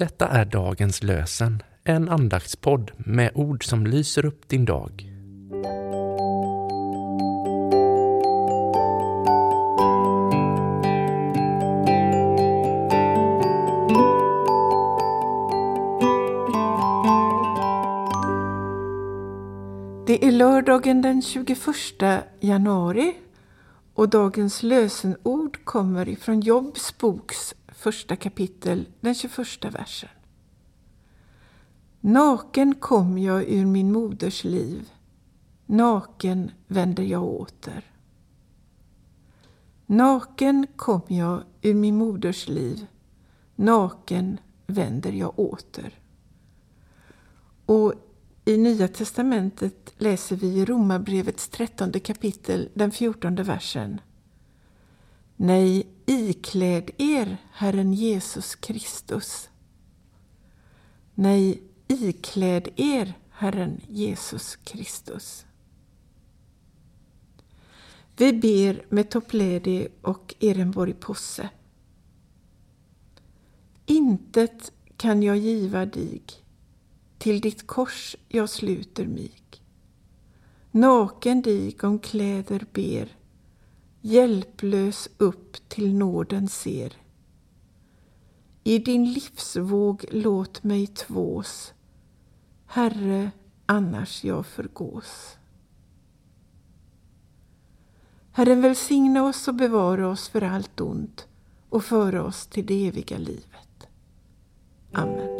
Detta är dagens lösen, en andaktspodd med ord som lyser upp din dag. Det är lördagen den 21 januari och dagens lösenord kommer ifrån Jobs boks första kapitel, den 21 versen. Naken kom jag ur min moders liv, naken vänder jag åter. Naken kom jag ur min moders liv, naken vänder jag åter. Och i Nya testamentet läser vi i Romarbrevets trettonde kapitel, den fjortonde versen. Nej, ikläd er Herren Jesus Kristus. Nej, ikläd er Herren Jesus Kristus. Vi ber med Topledi och Ehrenborg Posse. Intet kan jag giva dig, till ditt kors jag sluter mig. Naken dig om kläder ber, hjälplös upp till nåden ser. I din livsvåg låt mig tvås, Herre, annars jag förgås. Herren välsigna oss och bevara oss för allt ont och föra oss till det eviga livet. Amen.